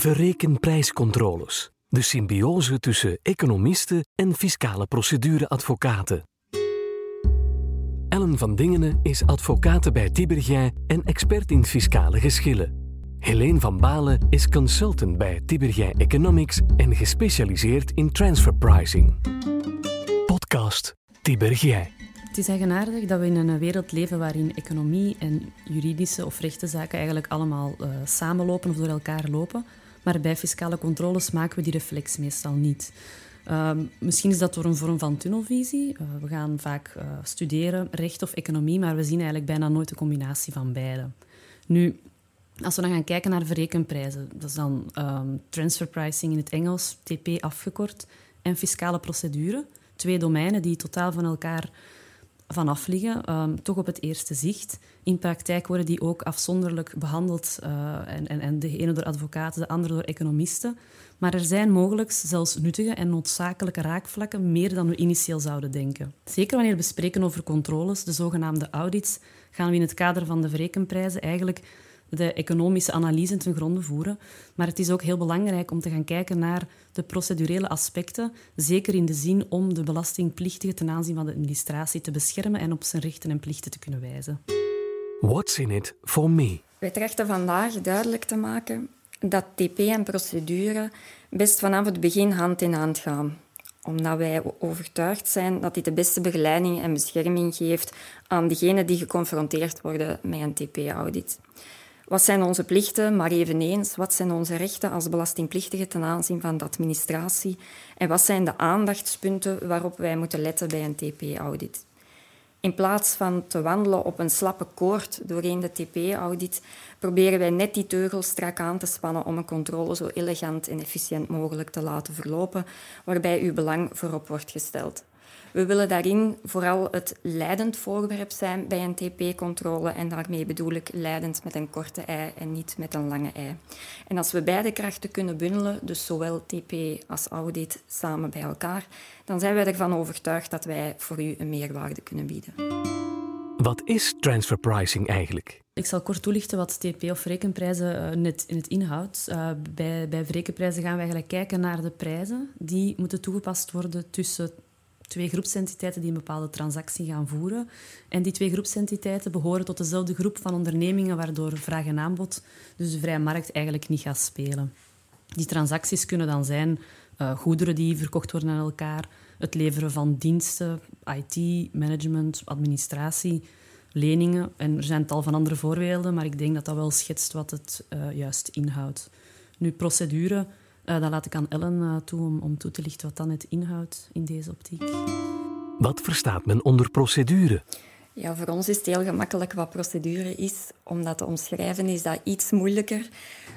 Verrekenprijscontroles. De symbiose tussen economisten en fiscale procedureadvocaten. Ellen van Dingenen is advocaat bij Tibergij en expert in fiscale geschillen. Helene van Balen is consultant bij Tibergij Economics en gespecialiseerd in transfer pricing. Podcast Tibergij. Het is eigenaardig dat we in een wereld leven waarin economie en juridische of rechtenzaken eigenlijk allemaal uh, samenlopen of door elkaar lopen. Maar bij fiscale controles maken we die reflex meestal niet. Uh, misschien is dat door een vorm van tunnelvisie. Uh, we gaan vaak uh, studeren recht of economie, maar we zien eigenlijk bijna nooit de combinatie van beide. Nu, als we dan gaan kijken naar verrekenprijzen, dat is dan um, transfer pricing in het Engels, TP afgekort, en fiscale procedure. Twee domeinen die totaal van elkaar vanaf liggen, um, toch op het eerste zicht. In praktijk worden die ook afzonderlijk behandeld, uh, en, en, en de ene door advocaten, de andere door economisten. Maar er zijn mogelijk zelfs nuttige en noodzakelijke raakvlakken, meer dan we initieel zouden denken. Zeker wanneer we spreken over controles, de zogenaamde audits, gaan we in het kader van de verrekenprijzen eigenlijk de economische analyse ten gronde voeren. Maar het is ook heel belangrijk om te gaan kijken naar de procedurele aspecten, zeker in de zin om de belastingplichtige ten aanzien van de administratie te beschermen en op zijn rechten en plichten te kunnen wijzen. What's in it for me? Wij trachten vandaag duidelijk te maken dat TP en procedure best vanaf het begin hand in hand gaan omdat wij overtuigd zijn dat dit de beste begeleiding en bescherming geeft aan diegenen die geconfronteerd worden met een TP-audit. Wat zijn onze plichten, maar eveneens wat zijn onze rechten als belastingplichtige ten aanzien van de administratie en wat zijn de aandachtspunten waarop wij moeten letten bij een TP-audit. In plaats van te wandelen op een slappe koord doorheen de TP-audit, proberen wij net die teugels strak aan te spannen om een controle zo elegant en efficiënt mogelijk te laten verlopen, waarbij uw belang voorop wordt gesteld. We willen daarin vooral het leidend voorwerp zijn bij een TP-controle en daarmee bedoel ik leidend met een korte ei en niet met een lange ei. En als we beide krachten kunnen bundelen, dus zowel TP als audit samen bij elkaar, dan zijn wij ervan overtuigd dat wij voor u een meerwaarde kunnen bieden. Wat is transfer pricing eigenlijk? Ik zal kort toelichten wat TP of rekenprijzen uh, net in het inhoudt. Uh, bij, bij rekenprijzen gaan we eigenlijk kijken naar de prijzen die moeten toegepast worden tussen twee groepsentiteiten die een bepaalde transactie gaan voeren. En die twee groepsentiteiten behoren tot dezelfde groep van ondernemingen, waardoor vraag en aanbod, dus de vrije markt, eigenlijk niet gaat spelen. Die transacties kunnen dan zijn uh, goederen die verkocht worden aan elkaar, het leveren van diensten, IT, management, administratie, leningen. En er zijn tal van andere voorbeelden, maar ik denk dat dat wel schetst wat het uh, juist inhoudt. Nu, procedure uh, dat laat ik aan Ellen uh, toe om, om toe te lichten wat dan het inhoudt in deze optiek. Wat verstaat men onder procedure? Ja, voor ons is het heel gemakkelijk wat procedure is. Om dat te omschrijven is dat iets moeilijker.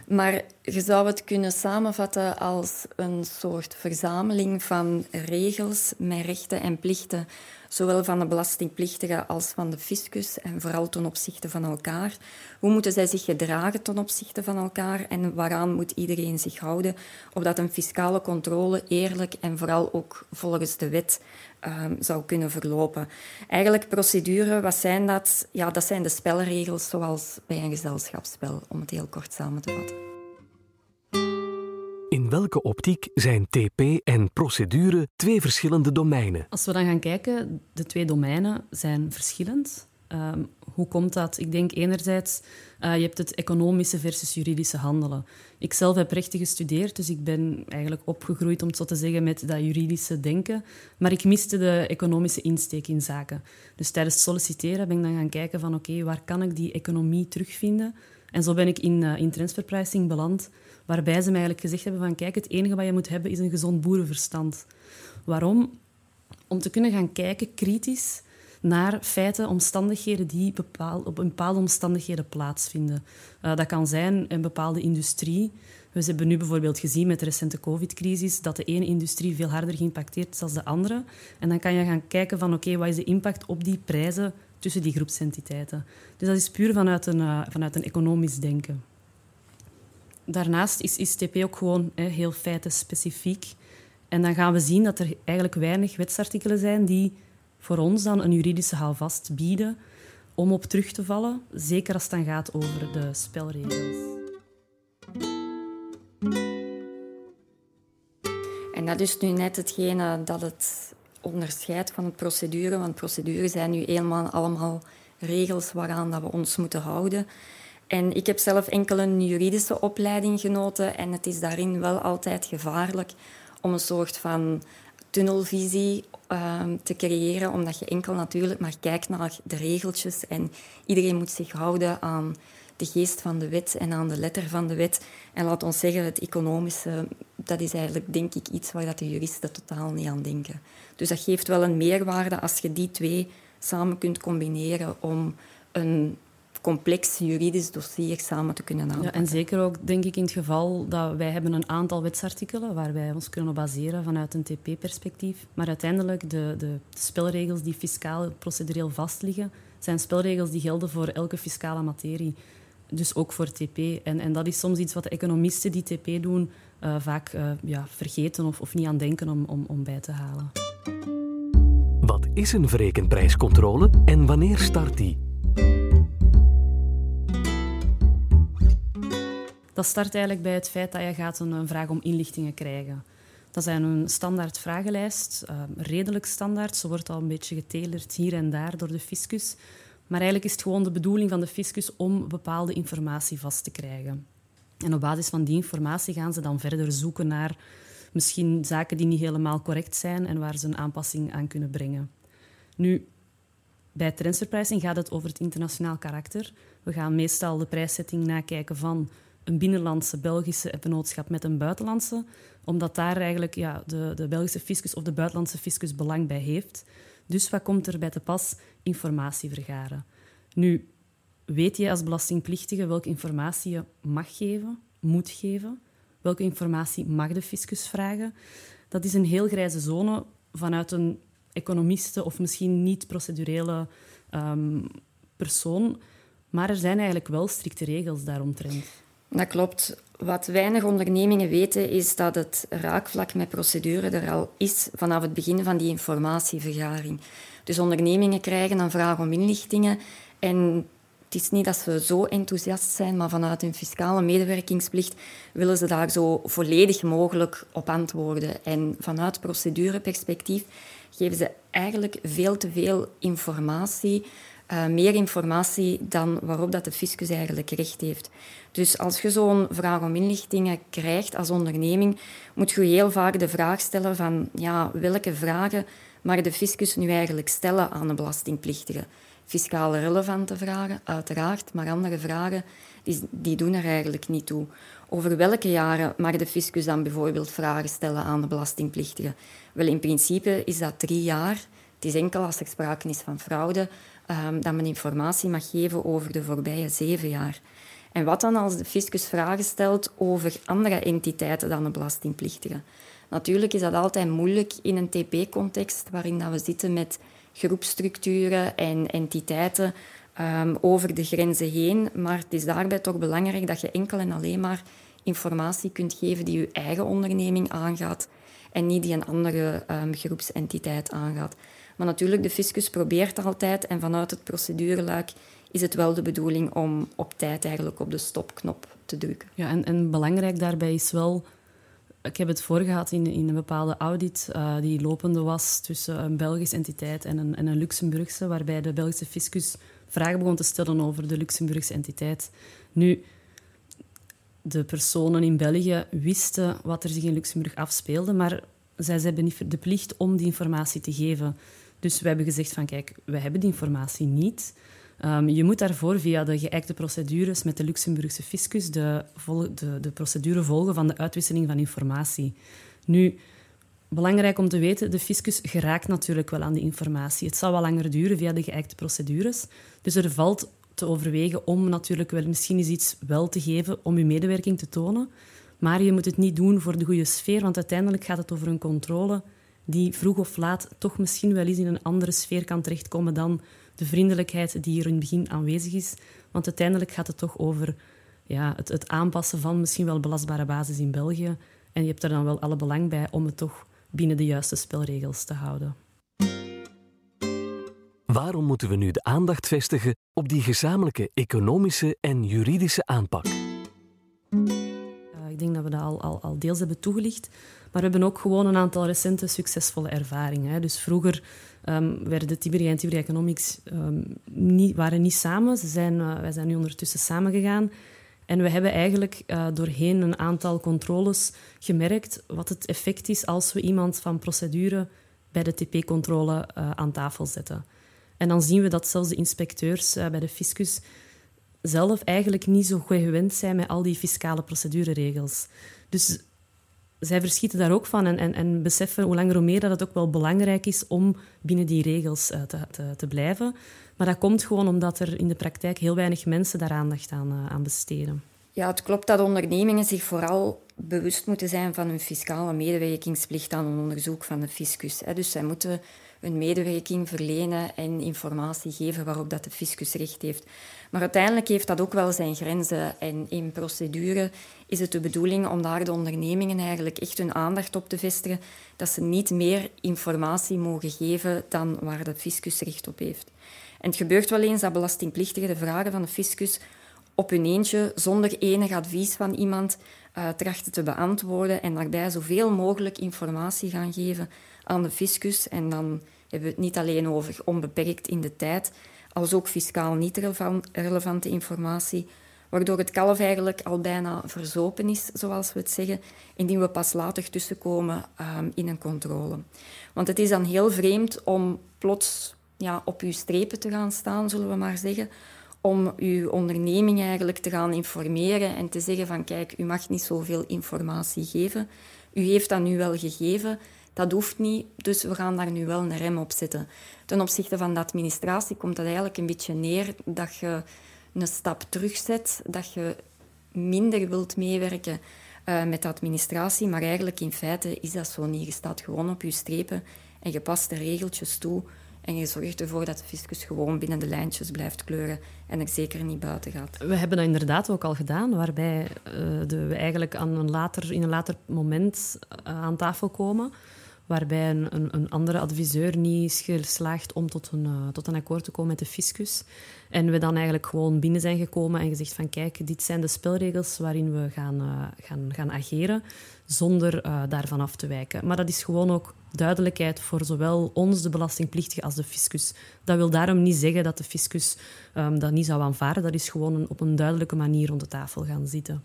Maar je zou het kunnen samenvatten als een soort verzameling van regels met rechten en plichten zowel van de belastingplichtigen als van de fiscus en vooral ten opzichte van elkaar. Hoe moeten zij zich gedragen ten opzichte van elkaar en waaraan moet iedereen zich houden, opdat een fiscale controle eerlijk en vooral ook volgens de wet uh, zou kunnen verlopen. Eigenlijk procedure, wat zijn dat? Ja, dat zijn de spelregels zoals bij een gezelschapsspel, om het heel kort samen te vatten. In welke optiek zijn TP en procedure twee verschillende domeinen? Als we dan gaan kijken, de twee domeinen zijn verschillend. Um, hoe komt dat? Ik denk enerzijds, uh, je hebt het economische versus juridische handelen. Ik zelf heb rechten gestudeerd, dus ik ben eigenlijk opgegroeid, om het zo te zeggen, met dat juridische denken. Maar ik miste de economische insteek in zaken. Dus tijdens het solliciteren ben ik dan gaan kijken van oké, waar kan ik die economie terugvinden? En zo ben ik in, uh, in transferpricing beland, waarbij ze mij eigenlijk gezegd hebben van kijk, het enige wat je moet hebben is een gezond boerenverstand. Waarom? Om te kunnen gaan kijken kritisch naar feiten, omstandigheden die bepaal, op bepaalde omstandigheden plaatsvinden. Uh, dat kan zijn een bepaalde industrie. We hebben nu bijvoorbeeld gezien met de recente covid-crisis dat de ene industrie veel harder geïmpacteerd is dan de andere. En dan kan je gaan kijken van oké, wat is de impact op die prijzen tussen die groepsentiteiten. Dus dat is puur vanuit een, uh, vanuit een economisch denken. Daarnaast is, is TP ook gewoon heel feitenspecifiek. En dan gaan we zien dat er eigenlijk weinig wetsartikelen zijn die voor ons dan een juridische houvast bieden om op terug te vallen, zeker als het dan gaat over de spelregels. En dat is nu net hetgene dat het onderscheidt van het procedure. Want procedures zijn nu eenmaal allemaal regels waaraan dat we ons moeten houden. En ik heb zelf enkel een juridische opleiding genoten en het is daarin wel altijd gevaarlijk om een soort van tunnelvisie ehm, te creëren, omdat je enkel natuurlijk maar kijkt naar de regeltjes en iedereen moet zich houden aan de geest van de wet en aan de letter van de wet. En laat ons zeggen, het economische, dat is eigenlijk denk ik iets waar dat de juristen totaal niet aan denken. Dus dat geeft wel een meerwaarde als je die twee samen kunt combineren om een complex juridisch dossier samen te kunnen aanpakken. Ja, en zeker ook, denk ik, in het geval dat wij hebben een aantal wetsartikelen waar wij ons kunnen baseren vanuit een TP-perspectief. Maar uiteindelijk, de, de spelregels die fiscaal procedureel vastliggen, zijn spelregels die gelden voor elke fiscale materie. Dus ook voor TP. En, en dat is soms iets wat de economisten die TP doen uh, vaak uh, ja, vergeten of, of niet aan denken om, om, om bij te halen. Wat is een verrekenprijscontrole en wanneer start die? Dat start eigenlijk bij het feit dat je gaat een, een vraag om inlichtingen krijgen. Dat zijn een standaard vragenlijst, uh, redelijk standaard. Ze wordt al een beetje getelerd hier en daar door de fiscus. Maar eigenlijk is het gewoon de bedoeling van de fiscus om bepaalde informatie vast te krijgen. En op basis van die informatie gaan ze dan verder zoeken naar misschien zaken die niet helemaal correct zijn en waar ze een aanpassing aan kunnen brengen. Nu, bij transferpricing gaat het over het internationaal karakter. We gaan meestal de prijszetting nakijken van een binnenlandse Belgische vennootschap met een buitenlandse, omdat daar eigenlijk ja, de, de Belgische fiscus of de buitenlandse fiscus belang bij heeft. Dus wat komt er bij te pas? Informatie vergaren. Nu, weet je als belastingplichtige welke informatie je mag geven, moet geven? Welke informatie mag de fiscus vragen? Dat is een heel grijze zone vanuit een economiste of misschien niet procedurele um, persoon. Maar er zijn eigenlijk wel strikte regels daaromtrent. Dat klopt. Wat weinig ondernemingen weten is dat het raakvlak met procedure er al is vanaf het begin van die informatievergaring. Dus ondernemingen krijgen een vraag om inlichtingen en het is niet dat ze zo enthousiast zijn, maar vanuit hun fiscale medewerkingsplicht willen ze daar zo volledig mogelijk op antwoorden. En vanuit procedureperspectief geven ze eigenlijk veel te veel informatie uh, meer informatie dan waarop dat de fiscus eigenlijk recht heeft. Dus als je zo'n vraag om inlichtingen krijgt als onderneming, moet je heel vaak de vraag stellen van ja, welke vragen mag de fiscus nu eigenlijk stellen aan de belastingplichtige? Fiscaal relevante vragen, uiteraard, maar andere vragen die, die doen er eigenlijk niet toe. Over welke jaren mag de fiscus dan bijvoorbeeld vragen stellen aan de belastingplichtige? Wel, in principe is dat drie jaar. Het is enkel als er sprake is van fraude um, dat men informatie mag geven over de voorbije zeven jaar. En wat dan als de fiscus vragen stelt over andere entiteiten dan de belastingplichtige? Natuurlijk is dat altijd moeilijk in een TP-context waarin dat we zitten met groepstructuren en entiteiten um, over de grenzen heen. Maar het is daarbij toch belangrijk dat je enkel en alleen maar informatie kunt geven die je eigen onderneming aangaat en niet die een andere um, groepsentiteit aangaat. Maar natuurlijk, de fiscus probeert altijd en vanuit het procedureluik is het wel de bedoeling om op tijd eigenlijk op de stopknop te drukken. Ja, en, belangrijk daarbij is wel... Ik heb het voorgehad in, in een bepaalde audit uh, die lopende was tussen een Belgische entiteit en een, en een Luxemburgse, waarbij de Belgische fiscus vragen begon te stellen over de Luxemburgse entiteit. Nu, de personen in België wisten wat er zich in Luxemburg afspeelde, maar zij hebben niet de plicht om die informatie te geven. Dus we hebben gezegd van kijk, we hebben die informatie niet. Um, je moet daarvoor via de geëikte procedures met de Luxemburgse fiscus de, de, de procedure volgen van de uitwisseling van informatie. Nu, belangrijk om te weten, de fiscus geraakt natuurlijk wel aan die informatie. Het zal wel langer duren via de geëikte procedures. Dus er valt te overwegen om natuurlijk wel misschien eens iets wel te geven om je medewerking te tonen. Maar je moet het niet doen voor de goede sfeer, want uiteindelijk gaat het over een controle die vroeg of laat toch misschien wel eens in een andere sfeer kan terechtkomen dan de vriendelijkheid die hier in het begin aanwezig is. Want uiteindelijk gaat het toch over ja, het, het aanpassen van misschien wel belastbare basis in België. En je hebt er dan wel alle belang bij om het toch binnen de juiste spelregels te houden. Waarom moeten we nu de aandacht vestigen op die gezamenlijke economische en juridische aanpak? Ik denk dat we dat al, al, al deels hebben toegelicht. Maar we hebben ook gewoon een aantal recente succesvolle ervaringen. Hè. Dus vroeger um, werden Tiberia en Tiberia Economics um, niet, waren niet samen. Ze zijn, uh, wij zijn nu ondertussen samengegaan. En we hebben eigenlijk uh, doorheen een aantal controles gemerkt wat het effect is als we iemand van procedure bij de TP-controle uh, aan tafel zetten. En dan zien we dat zelfs de inspecteurs bij de fiscus zelf eigenlijk niet zo goed gewend zijn met al die fiscale procedureregels. Dus zij verschieten daar ook van en, en, en, beseffen hoe langer hoe meer dat het ook wel belangrijk is om binnen die regels uh, te, te, blijven. Maar dat komt gewoon omdat er in de praktijk heel weinig mensen daar aandacht aan, uh, aan besteden. Ja, het klopt dat ondernemingen zich vooral bewust moeten zijn van hun fiscale medewerkingsplicht aan een onderzoek van de fiscus. Dus zij moeten een medewerking verlenen en informatie geven waarop dat de fiscus recht heeft. Maar uiteindelijk heeft dat ook wel zijn grenzen. En in procedure is het de bedoeling om daar de ondernemingen eigenlijk echt hun aandacht op te vestigen, dat ze niet meer informatie mogen geven dan waar de fiscus recht op heeft. En het gebeurt wel eens dat belastingplichtigen de vragen van de fiscus op hun eentje, zonder enig advies van iemand, uh, trachten te beantwoorden en daarbij zoveel mogelijk informatie gaan geven aan de fiscus. En dan hebben we het niet alleen over onbeperkt in de tijd, als ook fiscaal niet relevante informatie, waardoor het kalf eigenlijk al bijna verzopen is, zoals we het zeggen, indien we pas later tussenkomen um, in een controle. Want het is dan heel vreemd om plots ja, op uw strepen te gaan staan, zullen we maar zeggen, om uw onderneming eigenlijk te gaan informeren en te zeggen van kijk, u mag niet zoveel informatie geven. U heeft dat nu wel gegeven, dat hoeft niet, dus we gaan daar nu wel een rem op zetten. Ten opzichte van de administratie komt dat eigenlijk een beetje neer dat je een stap terugzet, dat je minder wilt meewerken uh, met de administratie, maar eigenlijk in feite is dat zo niet. Je staat gewoon op je strepen en je past de regeltjes toe en je zorgt ervoor dat de fiscus gewoon binnen de lijntjes blijft kleuren en er zeker niet buiten gaat. We hebben dat inderdaad ook al gedaan, waarbij uh, de, we eigenlijk aan een later, in een later moment uh, aan tafel komen waarbij een, een, een, andere adviseur niet is geslaagd om tot een, uh, tot een akkoord te komen met de fiscus. En we dan eigenlijk gewoon binnen zijn gekomen en gezegd van kijk, dit zijn de spelregels waarin we gaan, uh, gaan, gaan ageren, zonder uh, daarvan af te wijken. Maar dat is gewoon ook duidelijkheid voor zowel ons, de belastingplichtige, als de fiscus. Dat wil daarom niet zeggen dat de fiscus um, dat niet zou aanvaarden. Dat is gewoon op een duidelijke manier rond de tafel gaan zitten.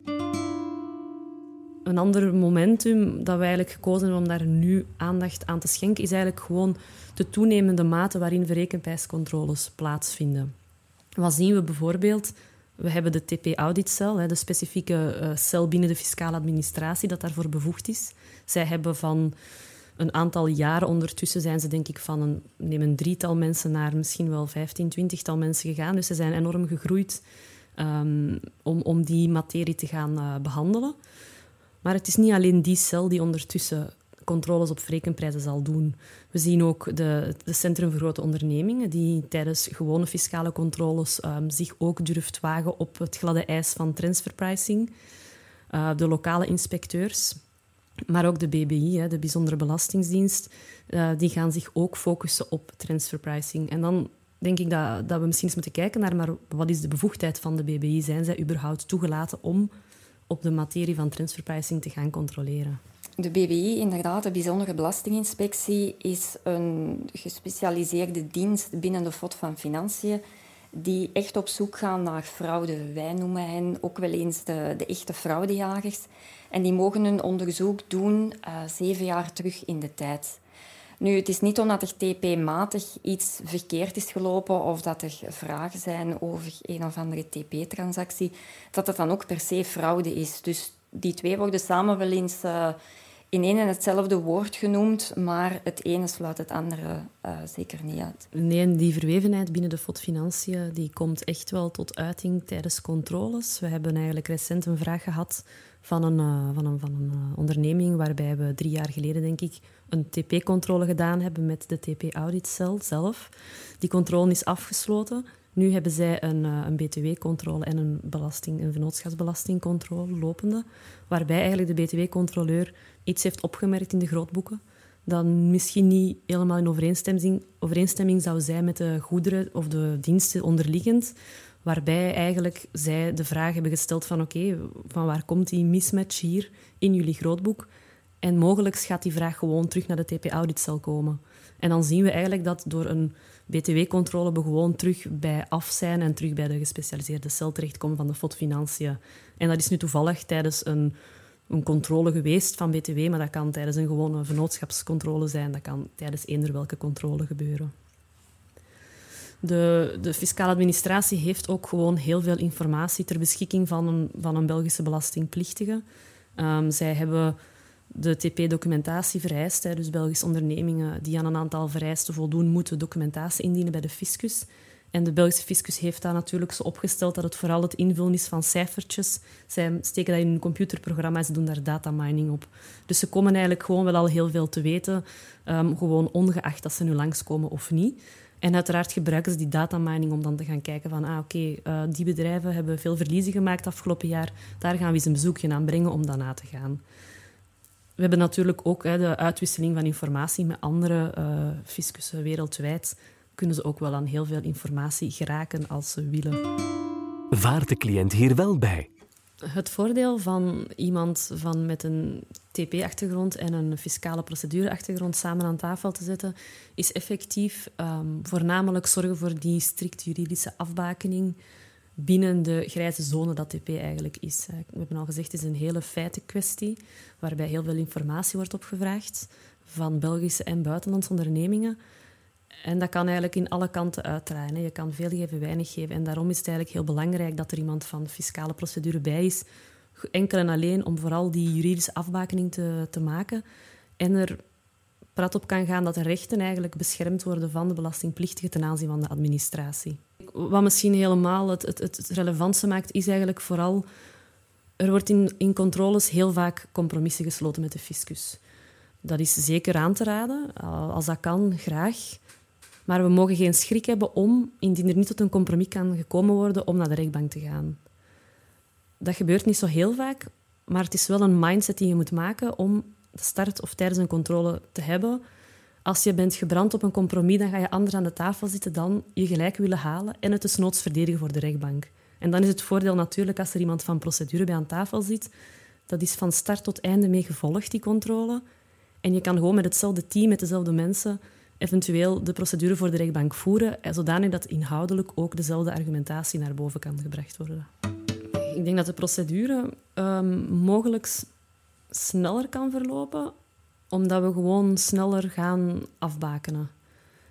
Een ander momentum dat we eigenlijk gekozen hebben om daar nu aandacht aan te schenken, is eigenlijk gewoon de toenemende mate waarin verrekenprijscontroles plaatsvinden. Wat zien we bijvoorbeeld? We hebben de TP-auditcel, de specifieke eh, cel binnen de fiscale administratie dat daarvoor bevoegd is. Zij hebben van een aantal jaren ondertussen zijn ze denk ik van een, neem een drietal mensen naar misschien wel vijftien, twintigtal mensen gegaan. Dus ze zijn enorm gegroeid um, om, om die materie te gaan uh, behandelen. Maar het is niet alleen die cel die ondertussen controles op verrekenprijzen zal doen. We zien ook de, de Centrum voor Grote Ondernemingen, die tijdens gewone fiscale controles um, zich ook durft wagen op het gladde ijs van transferpricing. Uh, de lokale inspecteurs, maar ook de BBI, hè, de Bijzondere Belastingsdienst, uh, die gaan zich ook focussen op transferpricing. En dan denk ik dat, dat we misschien eens moeten kijken naar maar wat is de bevoegdheid van de BBI? Zijn zij überhaupt toegelaten om op de materie van transferpricing te gaan controleren. De BBI, inderdaad, de Bijzondere Belastinginspectie, is een gespecialiseerde dienst binnen de FOD van Financiën die echt op zoek gaan naar fraude. Wij noemen hen ook wel eens de, de echte fraudejagers. En die mogen een onderzoek doen uh, zeven jaar terug in de tijd. Nu, het is niet omdat er TP-matig iets verkeerd is gelopen of dat er vragen zijn over een of andere TP-transactie, dat het dan ook per se fraude is. Dus die twee worden samen wel eens uh, in één en hetzelfde woord genoemd, maar het ene sluit het andere uh, zeker niet uit. Nee, die verwevenheid binnen de FOD Financiën die komt echt wel tot uiting tijdens controles. We hebben eigenlijk recent een vraag gehad van een, uh, van een, van een onderneming waarbij we drie jaar geleden, denk ik, een TP-controle gedaan hebben met de TP-auditcel zelf. Die controle is afgesloten. Nu hebben zij een, uh, een BTW-controle en een, belasting, een vennootschapsbelastingcontrole lopende, waarbij eigenlijk de BTW-controleur iets heeft opgemerkt in de grootboeken dat misschien niet helemaal in overeenstemming, overeenstemming zou zijn met de goederen of de diensten onderliggend, waarbij eigenlijk zij de vraag hebben gesteld van oké, van waar komt die mismatch hier in jullie grootboek? En mogelijk gaat die vraag gewoon terug naar de TP-auditcel komen. En dan zien we eigenlijk dat door een BTW-controle we gewoon terug bij af zijn en terug bij de gespecialiseerde cel terechtkomen van de FOD Financiën. En dat is nu toevallig tijdens een, een controle geweest van BTW, maar dat kan tijdens een gewone vennootschapscontrole zijn. Dat kan tijdens eender welke controle gebeuren. De, de fiscale administratie heeft ook gewoon heel veel informatie ter beschikking van een, van een Belgische belastingplichtige. Um, zij hebben de TP-documentatie vereist. Hè, dus Belgische ondernemingen die aan een aantal vereisten voldoen, moeten documentatie indienen bij de fiscus. En de Belgische fiscus heeft dat natuurlijk zo opgesteld dat het vooral het invullen is van cijfertjes. Zij steken dat in een computerprogramma en ze doen daar datamining op. Dus ze komen eigenlijk gewoon wel al heel veel te weten, um, gewoon ongeacht dat ze nu langskomen of niet. En uiteraard gebruiken ze die datamining om dan te gaan kijken van, ah oké, uh, die bedrijven hebben veel verliezen gemaakt afgelopen jaar, daar gaan we eens een bezoekje aan brengen om dat na te gaan. We hebben natuurlijk ook hè, de uitwisseling van informatie met andere uh, fiscussen wereldwijd. Kunnen ze ook wel aan heel veel informatie geraken als ze willen. Vaart de cliënt hier wel bij? Het voordeel van iemand van met een TP-achtergrond en een fiscale procedure-achtergrond samen aan tafel te zetten, is effectief um, voornamelijk zorgen voor die strikt juridische afbakening binnen de grijze zone dat TP eigenlijk is. We hebben al gezegd, het is een hele feitenkwestie waarbij heel veel informatie wordt opgevraagd van Belgische en buitenlandse ondernemingen. En dat kan eigenlijk in alle kanten uitdraaien. Je kan veel geven, weinig geven. En daarom is het eigenlijk heel belangrijk dat er iemand van fiscale procedure bij is. Enkel en alleen om vooral die juridische afbakening te, te maken. En er praat op kan gaan dat de rechten eigenlijk beschermd worden van de belastingplichtige ten aanzien van de administratie. Wat misschien helemaal het, het, het relevantste maakt, is eigenlijk vooral... Er wordt in, in controles heel vaak compromissen gesloten met de fiscus. Dat is zeker aan te raden. Als dat kan, graag. Maar we mogen geen schrik hebben om, indien er niet tot een compromis kan gekomen worden, om naar de rechtbank te gaan. Dat gebeurt niet zo heel vaak, maar het is wel een mindset die je moet maken om de start of tijdens een controle te hebben. Als je bent gebrand op een compromis, dan ga je anders aan de tafel zitten dan je gelijk willen halen en het desnoods verdedigen voor de rechtbank. En dan is het voordeel natuurlijk als er iemand van procedure bij aan tafel zit, dat is van start tot einde mee gevolgd, die controle. En je kan gewoon met hetzelfde team, met dezelfde mensen, eventueel de procedure voor de rechtbank voeren, eh, zodanig dat inhoudelijk ook dezelfde argumentatie naar boven kan gebracht worden. Ik denk dat de procedure um, mogelijk sneller kan verlopen, omdat we gewoon sneller gaan afbakenen.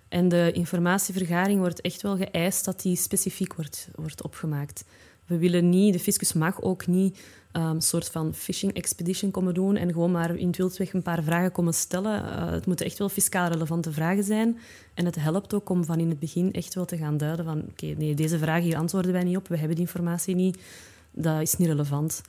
En de informatievergaring wordt echt wel geëist dat die specifiek wordt, wordt opgemaakt. We willen niet, de fiscus mag ook niet um, een soort van phishing expedition komen doen en gewoon maar in het wildweg een paar vragen komen stellen. Uh, het moeten echt wel fiscaal relevante vragen zijn. En het helpt ook om van in het begin echt wel te gaan duiden van oké, nee, deze vraag hier antwoorden wij niet op, we hebben die informatie niet, dat is niet relevant.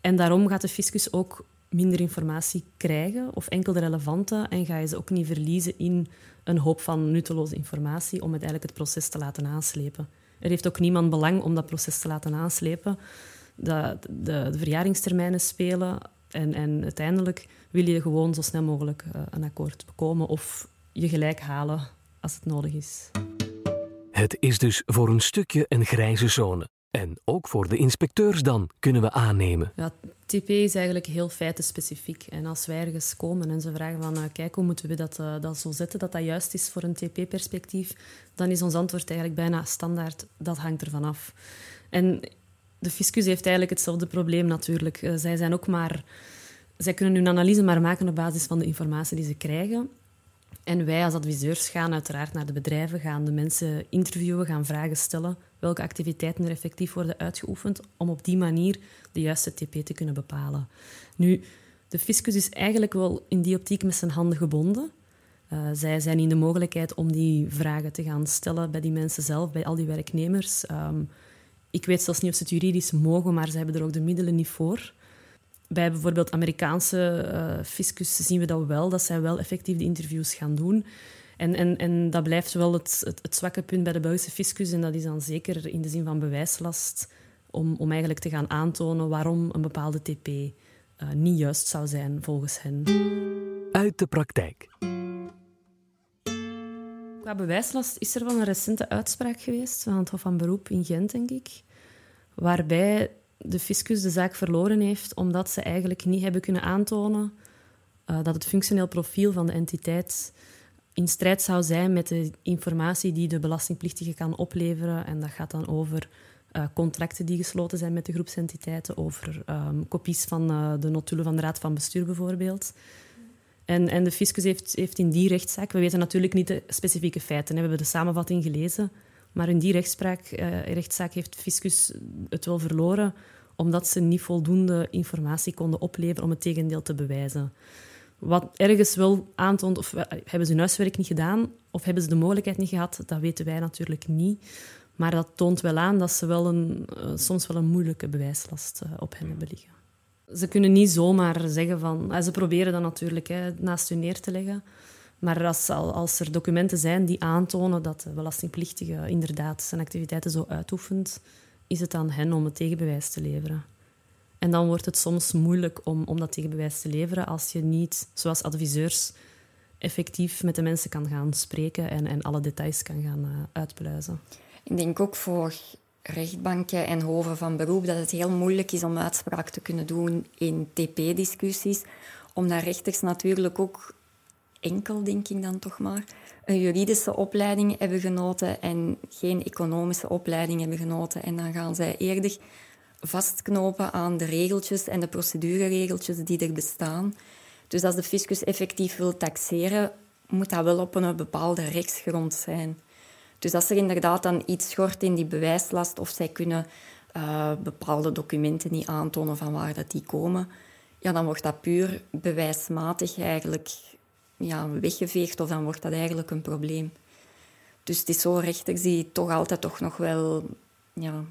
En daarom gaat de fiscus ook minder informatie krijgen, of enkel de relevante, en ga je ze ook niet verliezen in een hoop van nutteloze informatie om uiteindelijk het proces te laten aanslepen. Er heeft ook niemand belang om dat proces te laten aanslepen. De, de, de verjaringstermijnen spelen en, en uiteindelijk wil je gewoon zo snel mogelijk uh, een akkoord bekomen of je gelijk halen als het nodig is. Het is dus voor een stukje een grijze zone. En ook voor de inspecteurs dan, kunnen we aannemen. Ja, TP is eigenlijk heel feitenspecifiek. En als wij ergens komen en ze vragen van... Uh, kijk, hoe moeten we dat, uh, dat zo zetten, dat dat juist is voor een TP-perspectief, dan is ons antwoord eigenlijk bijna standaard, dat hangt ervan af. En de fiscus heeft eigenlijk hetzelfde probleem natuurlijk. Uh, zij zijn ook maar... Zij kunnen hun analyse maar maken op basis van de informatie die ze krijgen. En wij als adviseurs gaan uiteraard naar de bedrijven, gaan de mensen interviewen, gaan vragen stellen welke activiteiten er effectief worden uitgeoefend, om op die manier de juiste TP te kunnen bepalen. Nu, de fiscus is eigenlijk wel in die optiek met zijn handen gebonden. Uh, zij zijn in de mogelijkheid om die vragen te gaan stellen bij die mensen zelf, bij al die werknemers. Um, ik weet zelfs niet of ze het juridisch mogen, maar ze hebben er ook de middelen niet voor. Bij bijvoorbeeld Amerikaanse uh, fiscus zien we dat wel, dat zij wel effectief de interviews gaan doen. En, en, en dat blijft wel het, het, het, zwakke punt bij de Belgische fiscus. En dat is dan zeker in de zin van bewijslast om, om eigenlijk te gaan aantonen waarom een bepaalde TP uh, niet juist zou zijn volgens hen. Uit de praktijk. Qua bewijslast is er wel een recente uitspraak geweest van het Hof van Beroep in Gent, denk ik, waarbij de fiscus de zaak verloren heeft omdat ze eigenlijk niet hebben kunnen aantonen uh, dat het functioneel profiel van de entiteit in strijd zou zijn met de informatie die de belastingplichtige kan opleveren. En dat gaat dan over uh, contracten die gesloten zijn met de groepsentiteiten, over um, kopies van uh, de notulen van de Raad van Bestuur bijvoorbeeld. En, en de fiscus heeft, heeft in die rechtszaak, we weten natuurlijk niet de specifieke feiten, we hebben de samenvatting gelezen, maar in die uh, rechtszaak heeft fiscus het wel verloren, omdat ze niet voldoende informatie konden opleveren om het tegendeel te bewijzen. Wat ergens wel aantoont, of hebben ze hun huiswerk niet gedaan, of hebben ze de mogelijkheid niet gehad, dat weten wij natuurlijk niet. Maar dat toont wel aan dat ze wel een, uh, soms wel een moeilijke bewijslast uh, op hen hebben liggen. Ze kunnen niet zomaar zeggen van... Ze proberen dat natuurlijk hè, naast hun neer te leggen. Maar als, als er documenten zijn die aantonen dat de belastingplichtige inderdaad zijn activiteiten zo uitoefent, is het aan hen om het tegenbewijs te leveren. En dan wordt het soms moeilijk om, om dat tegenbewijs te leveren als je niet, zoals adviseurs, effectief met de mensen kan gaan spreken en, en alle details kan gaan uh, uitpluizen. Ik denk ook voor rechtbanken en hoven van beroep dat het heel moeilijk is om uitspraak te kunnen doen in TP-discussies, omdat rechters natuurlijk ook enkel, denk ik dan toch maar, een juridische opleiding hebben genoten en geen economische opleiding hebben genoten. En dan gaan zij eerder vastknopen aan de regeltjes en de procedureregeltjes die er bestaan. Dus als de fiscus effectief wil taxeren, moet dat wel op een bepaalde rechtsgrond zijn. Dus als er inderdaad dan iets schort in die bewijslast of zij kunnen uh, bepaalde documenten niet aantonen van waar dat die komen, ja, dan wordt dat puur bewijsmatig eigenlijk ja, weggeveegd of dan wordt dat eigenlijk een probleem. Dus het is zo rechters die toch altijd toch nog wel ja,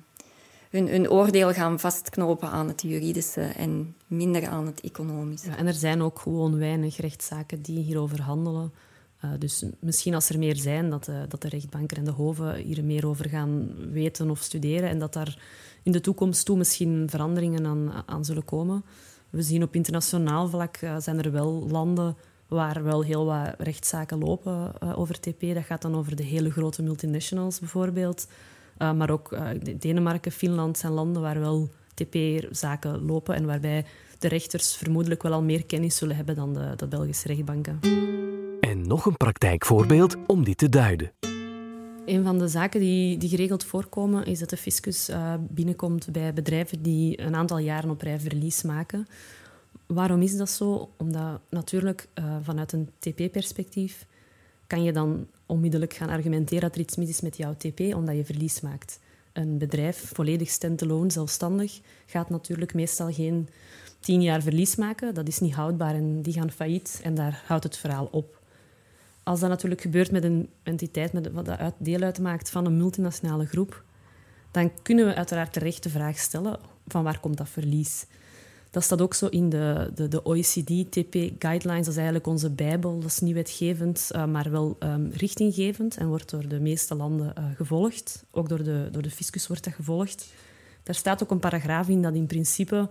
hun, oordeel gaan vastknopen aan het juridische en minder aan het economische. En er zijn ook gewoon weinig rechtszaken die hierover handelen. Uh, dus misschien als er meer zijn, dat de, dat de rechtbanken en de hoven hier meer over gaan weten of studeren en dat daar in de toekomst toe misschien veranderingen aan, aan zullen komen. We zien op internationaal vlak uh, zijn er wel landen waar wel heel wat rechtszaken lopen uh, over TP. Dat gaat dan over de hele grote multinationals bijvoorbeeld. Uh, maar ook uh, Denemarken, Finland zijn landen waar wel TP-zaken lopen en waarbij de rechters vermoedelijk wel al meer kennis zullen hebben dan de, de Belgische rechtbanken. En nog een praktijkvoorbeeld om dit te duiden. Een van de zaken die, die geregeld voorkomen is dat de fiscus uh, binnenkomt bij bedrijven die een aantal jaren op rij verlies maken. Waarom is dat zo? Omdat natuurlijk uh, vanuit een TP-perspectief kan je dan onmiddellijk gaan argumenteren dat er iets mis is met jouw TP, omdat je verlies maakt. Een bedrijf, volledig standalone, zelfstandig, gaat natuurlijk meestal geen tien jaar verlies maken. Dat is niet houdbaar en die gaan failliet en daar houdt het verhaal op. Als dat natuurlijk gebeurt met een entiteit met, wat deel uitmaakt van een multinationale groep, dan kunnen we uiteraard terecht de vraag stellen van waar komt dat verlies? Dat staat ook zo in de, de, de OECD-TP-guidelines. Dat is eigenlijk onze bijbel. Dat is niet wetgevend, uh, maar wel um, richtinggevend en wordt door de meeste landen uh, gevolgd. Ook door de, door de fiscus wordt dat gevolgd. Daar staat ook een paragraaf in dat in principe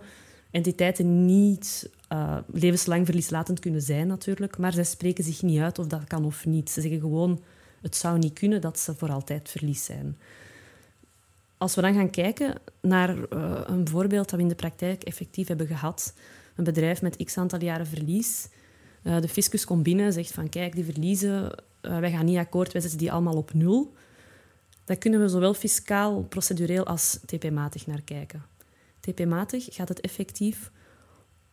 entiteiten niet uh, levenslang verlieslatend kunnen zijn, natuurlijk. Maar zij spreken zich niet uit of dat kan of niet. Ze zeggen gewoon, het zou niet kunnen dat ze voor altijd verlies zijn. Als we dan gaan kijken naar uh, een voorbeeld dat we in de praktijk effectief hebben gehad, een bedrijf met x aantal jaren verlies, uh, de fiscus komt binnen en zegt van kijk, die verliezen, uh, wij gaan niet akkoord, wij zetten die allemaal op nul. Dan kunnen we zowel fiscaal, procedureel als TP-matig naar kijken. TP-matig gaat het effectief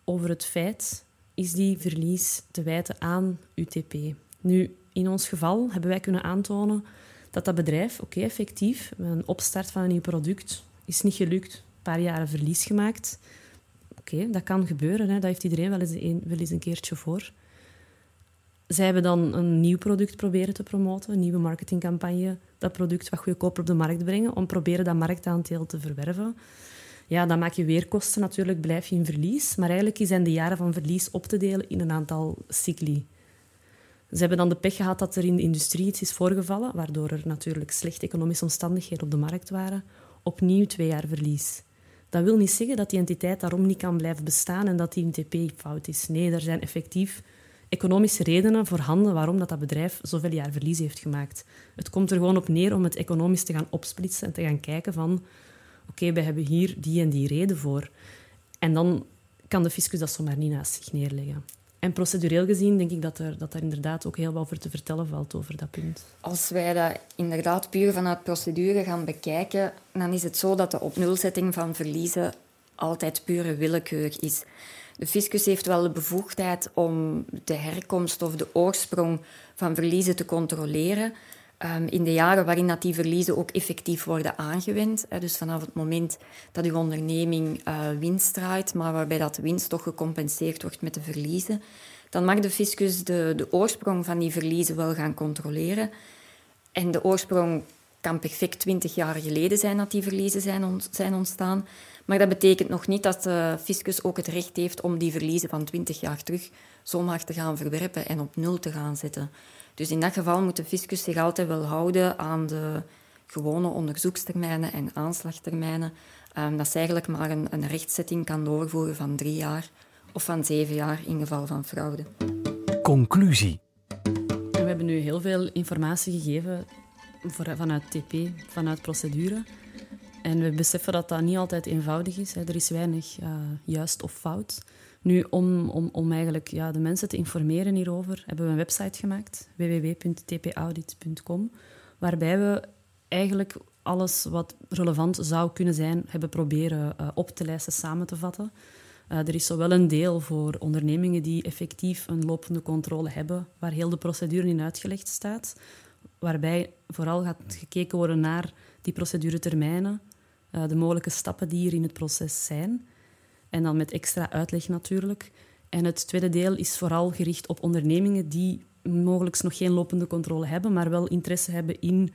over het feit, is die verlies te wijten aan UTP? Nu, in ons geval hebben wij kunnen aantonen dat dat bedrijf, oké, effectief, een opstart van een nieuw product, is niet gelukt. Een paar jaren verlies gemaakt. Oké, dat kan gebeuren. Hè. Dat heeft iedereen wel eens, een, wel eens een keertje voor. Zij hebben dan een nieuw product proberen te promoten, een nieuwe marketingcampagne, dat product wat goedkoper op de markt brengen, om proberen dat marktaandeel te verwerven. Ja, dan maak je weer kosten natuurlijk, blijf je in verlies. Maar eigenlijk zijn de jaren van verlies op te delen in een aantal cycli. Ze hebben dan de pech gehad dat er in de industrie iets is voorgevallen, waardoor er natuurlijk slechte economische omstandigheden op de markt waren. Opnieuw twee jaar verlies. Dat wil niet zeggen dat die entiteit daarom niet kan blijven bestaan en dat die NTP fout is. Nee, er zijn effectief economische redenen voorhanden waarom dat, dat bedrijf zoveel jaar verlies heeft gemaakt. Het komt er gewoon op neer om het economisch te gaan opsplitsen en te gaan kijken van oké, we hebben hier die en die reden voor. En dan kan de fiscus dat zomaar niet naast zich neerleggen. En procedureel gezien denk ik dat er, dat er inderdaad ook heel wat over te vertellen valt over dat punt. Als wij dat inderdaad puur vanuit procedure gaan bekijken, dan is het zo dat de opnulzetting van verliezen altijd pure willekeur is. De fiscus heeft wel de bevoegdheid om de herkomst of de oorsprong van verliezen te controleren. Um, in de jaren waarin dat die verliezen ook effectief worden aangewend. Hè, dus vanaf het moment dat uw onderneming uh, winst draait, maar waarbij dat winst toch gecompenseerd wordt met de verliezen, dan mag de fiscus de, de oorsprong van die verliezen wel gaan controleren. En de oorsprong kan perfect twintig jaar geleden zijn dat die verliezen zijn ontstaan. Maar dat betekent nog niet dat de fiscus ook het recht heeft om die verliezen van twintig jaar terug zomaar te gaan verwerpen en op nul te gaan zetten. Dus in dat geval moet de fiscus zich altijd wel houden aan de gewone onderzoekstermijnen en aanslagtermijnen. Um, dat ze eigenlijk maar een, een rechtzetting kan doorvoeren van drie jaar of van zeven jaar in geval van fraude. Conclusie. We hebben nu heel veel informatie gegeven vanuit TP, vanuit procedure. En we beseffen dat dat niet altijd eenvoudig is. Er is weinig uh, juist of fout. Nu, om, om, om eigenlijk ja, de mensen te informeren hierover, hebben we een website gemaakt, www.tpaudit.com, waarbij we eigenlijk alles wat relevant zou kunnen zijn, hebben proberen uh, op te lijsten, samen te vatten. Uh, er is zowel een deel voor ondernemingen die effectief een lopende controle hebben, waar heel de procedure in uitgelegd staat, waarbij vooral gaat gekeken worden naar die proceduretermijnen, uh, de mogelijke stappen die er in het proces zijn. En dan met extra uitleg natuurlijk. En het tweede deel is vooral gericht op ondernemingen die mogelijk nog geen lopende controle hebben, maar wel interesse hebben in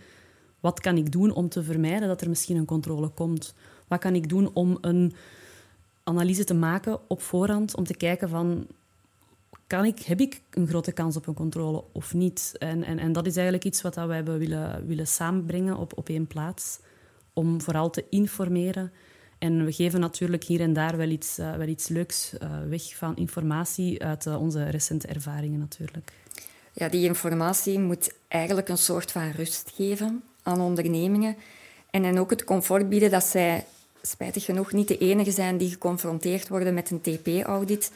wat kan ik doen om te vermijden dat er misschien een controle komt. Wat kan ik doen om een analyse te maken op voorhand, om te kijken van kan ik, heb ik een grote kans op een controle of niet? En, en, en dat is eigenlijk iets wat we hebben willen, willen samenbrengen op, op één plaats, om vooral te informeren en we geven natuurlijk hier en daar wel iets, uh, wel iets leuks uh, weg van informatie uit uh, onze recente ervaringen natuurlijk. Ja, die informatie moet eigenlijk een soort van rust geven aan ondernemingen. En ook het comfort bieden dat zij, spijtig genoeg, niet de enige zijn die geconfronteerd worden met een TP-audit.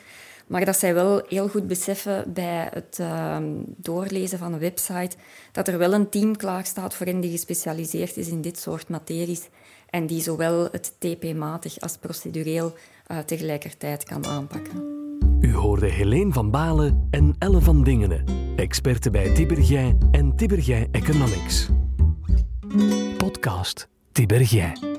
Maar dat zij wel heel goed beseffen bij het uh, doorlezen van een website dat er wel een team klaar staat voor hen die gespecialiseerd is in dit soort materies en die zowel het TP-matig als procedureel uh, tegelijkertijd kan aanpakken. U hoorde Helene van Balen en Elle van Dingenen, experten bij Tibergij en Tibergij Economics. Podcast Tibergij.